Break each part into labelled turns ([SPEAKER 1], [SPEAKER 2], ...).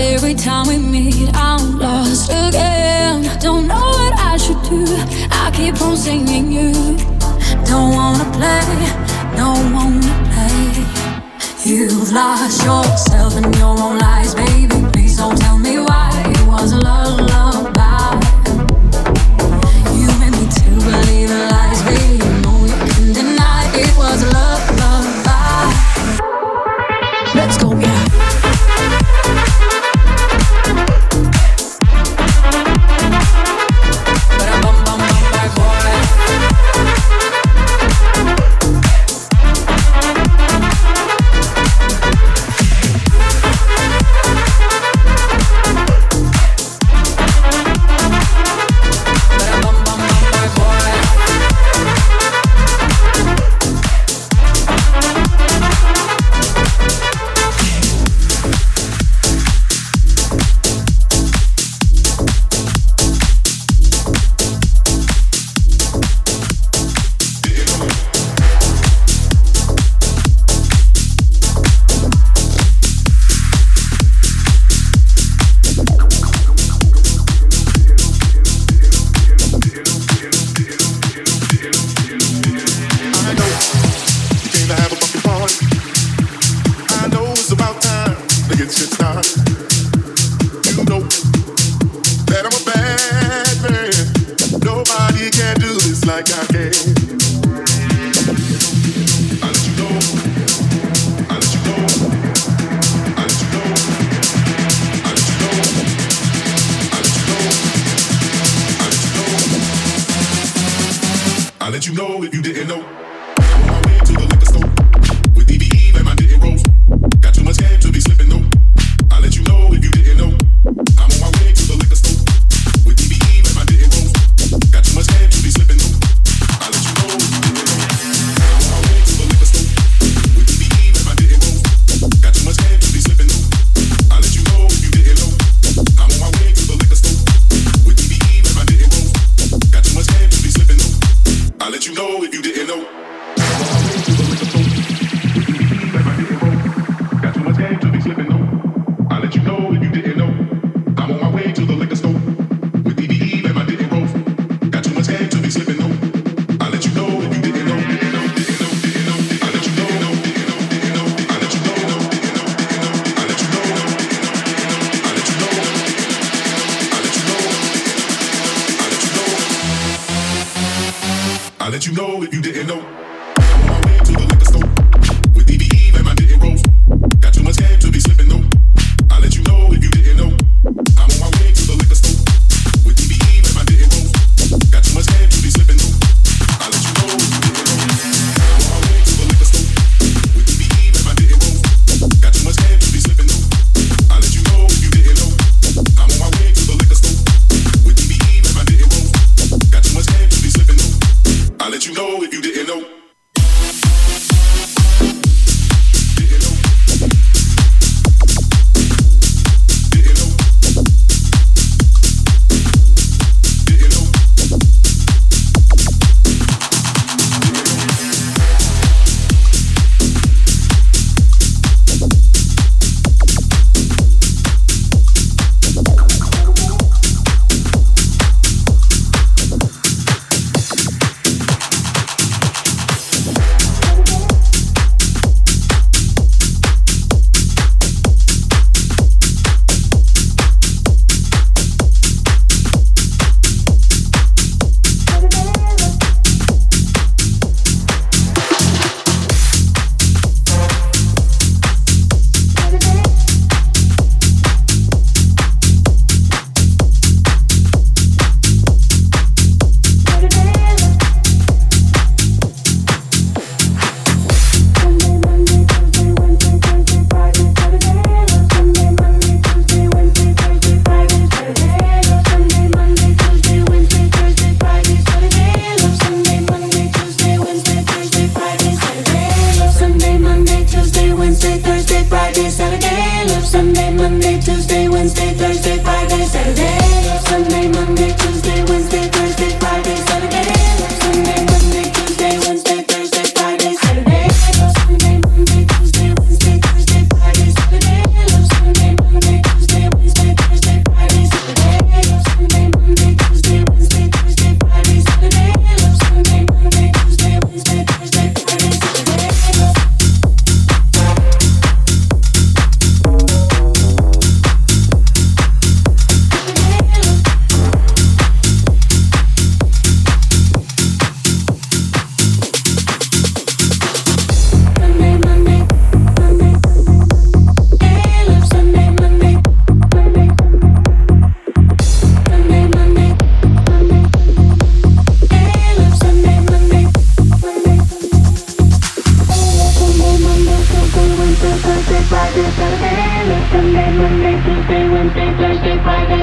[SPEAKER 1] Every time we meet, I'm lost again. Don't know what I should do. I keep on singing you. Don't wanna play, don't wanna play. You've lost yourself in your own lies, baby. Please don't tell me why it was a love.
[SPEAKER 2] you know if you didn't know.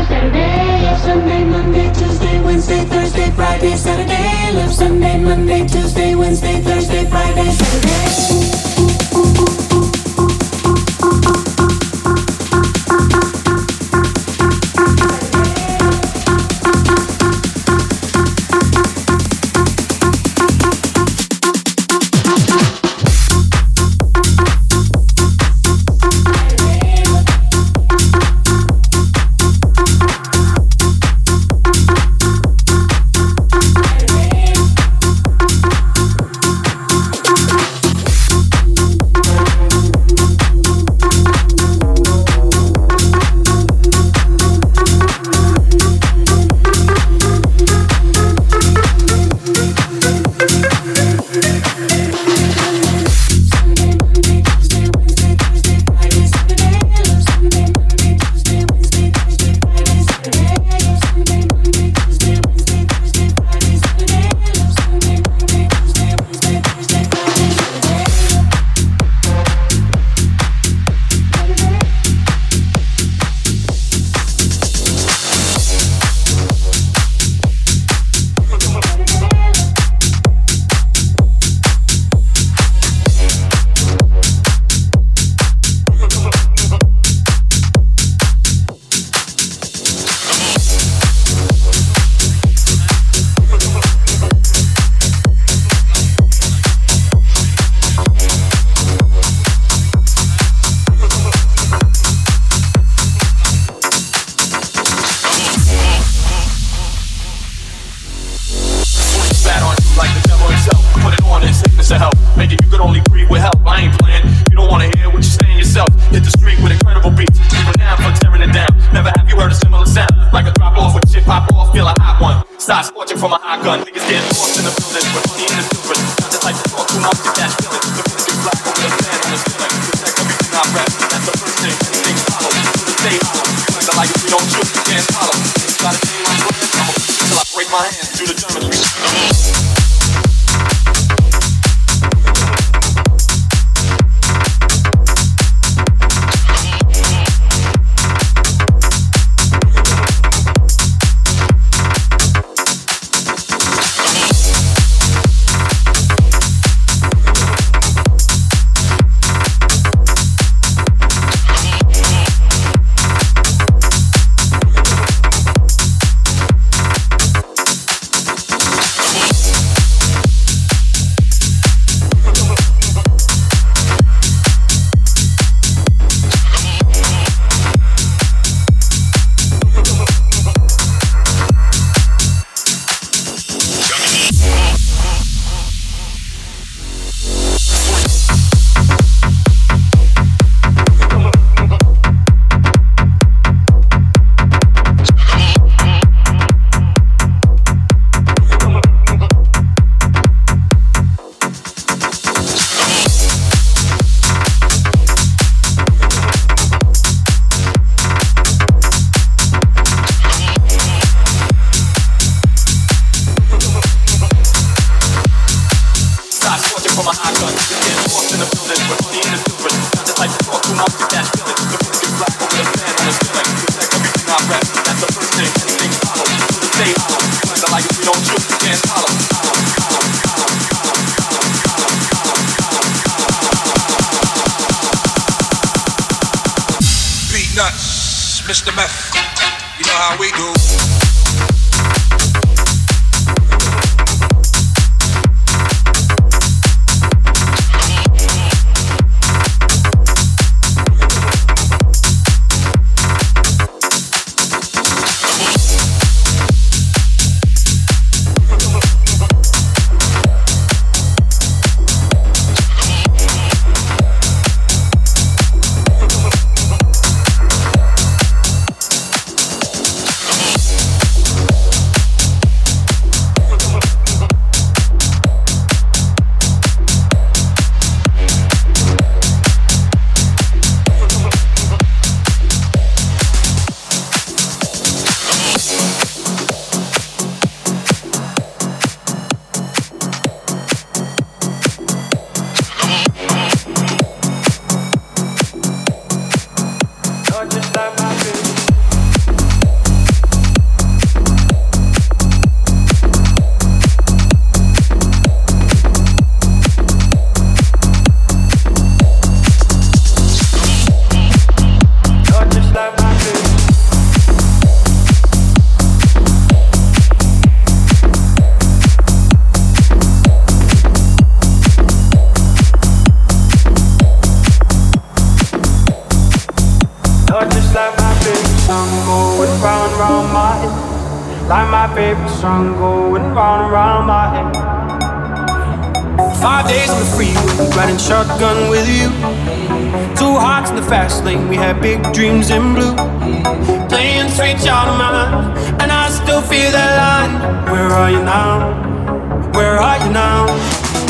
[SPEAKER 3] Saturday, Sunday, Monday, Tuesday, Wednesday, Thursday, Friday, Saturday, Love Sunday, Monday, Tuesday, Wednesday, Thursday, Friday, Saturday.
[SPEAKER 4] like the devil himself. Put it on and sickness to help. Make it you could only breathe with help. I ain't playing. You don't wanna hear what you're saying yourself. Hit the street with incredible beats. You renowned for tearing it down. Never have you heard a similar sound. Like a drop off with shit pop off, feel a hot one. Stop scorching from a hot gun. Niggas getting lost in the building with money in the children. Not just like the talk, who not get that feeling. The finish is black over the sand on the ceiling. Protect everything I rap. That's the first thing. Anything hollow. To the day hollow. Like the light if we don't shoot, you can't follow. Gotta be my friend. I'ma till I break my hands Do the Germans.
[SPEAKER 5] the meth. You know how we do.
[SPEAKER 6] shotgun with you. Two hearts in the fast lane, we had big dreams in blue. Playing sweet child of mine, and I still feel that line. Where are you now? Where are you now?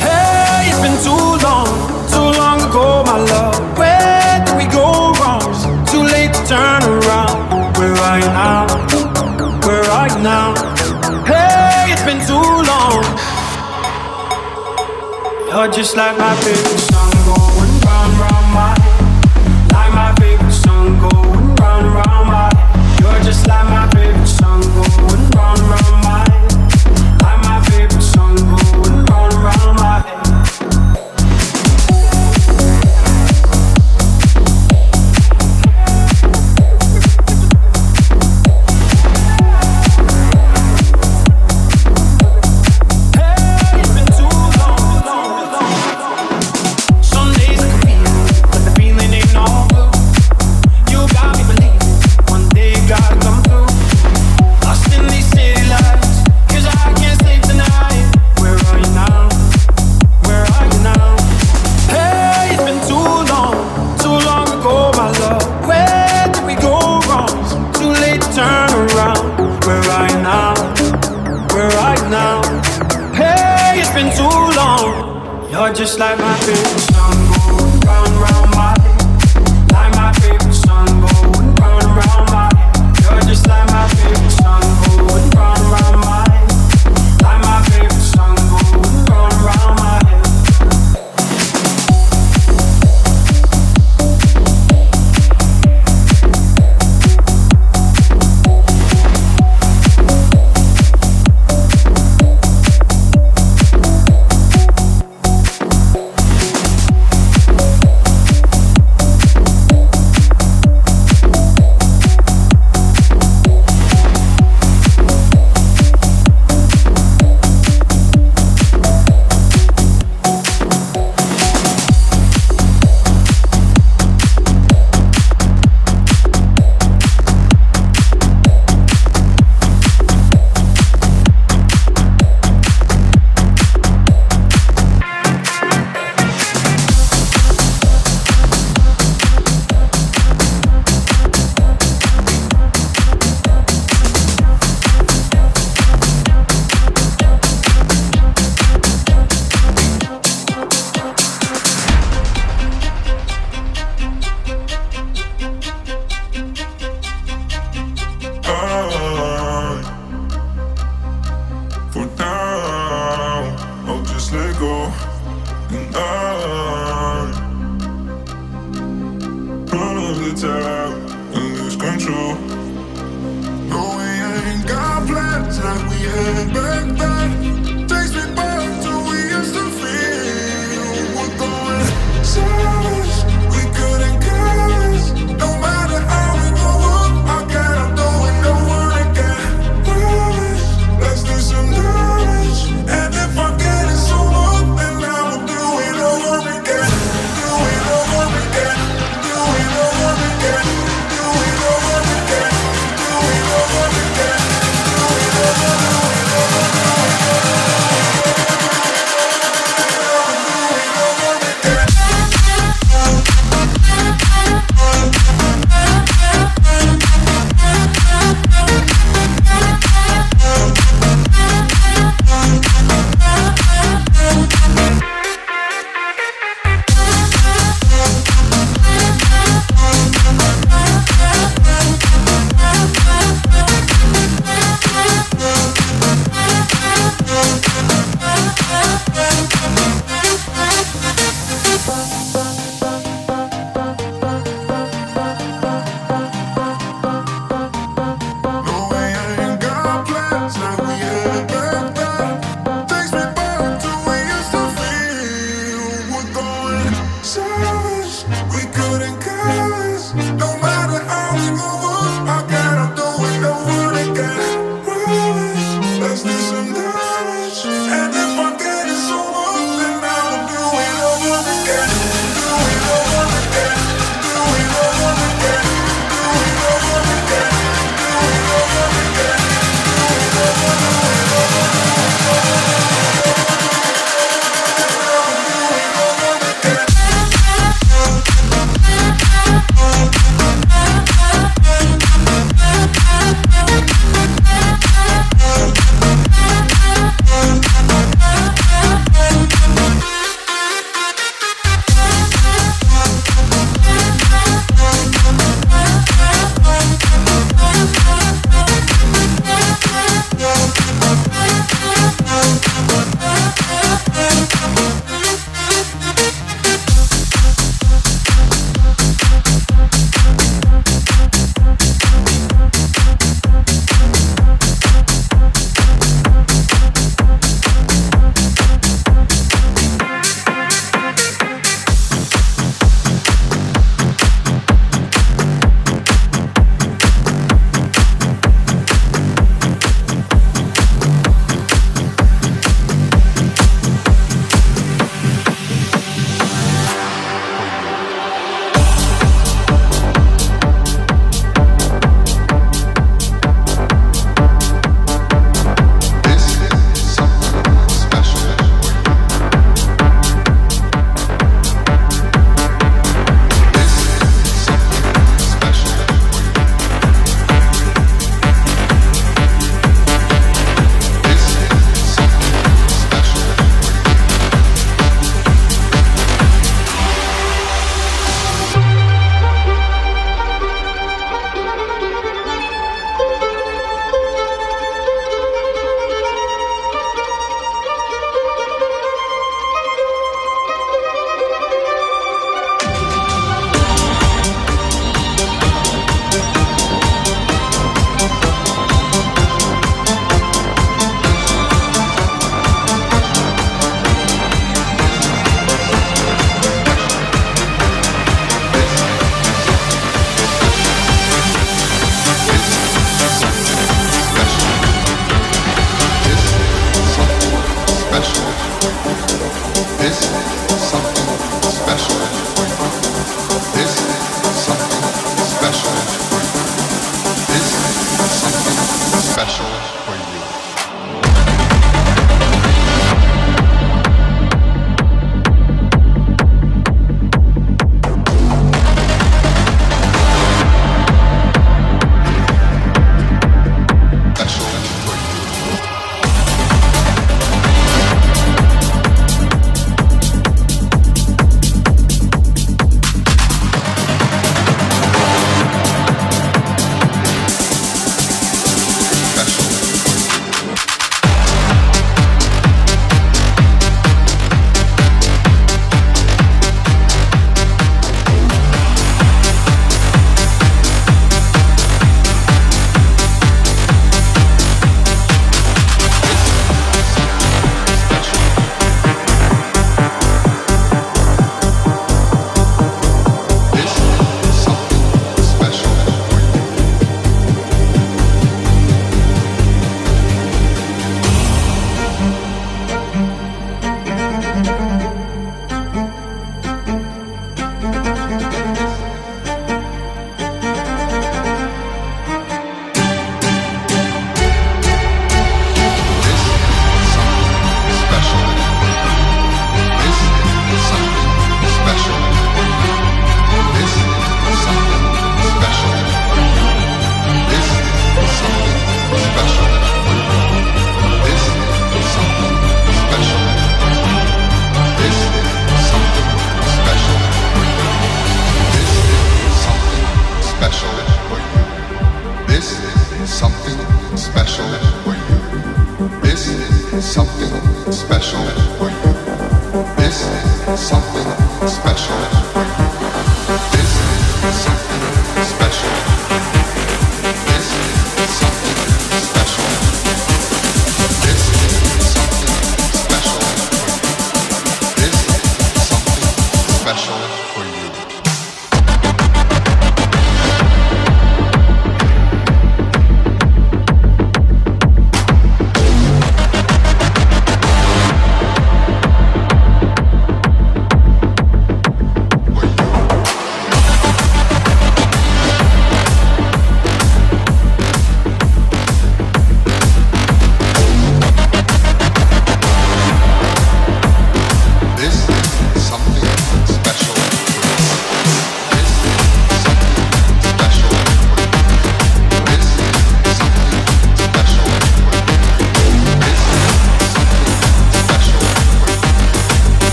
[SPEAKER 6] Hey, it's been too long, too long ago, my love. Where did we go wrong? Too late to turn around. Where are you now? Where are you now? You're just like my favorite song.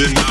[SPEAKER 7] Sechs, sieben,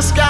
[SPEAKER 8] the sky.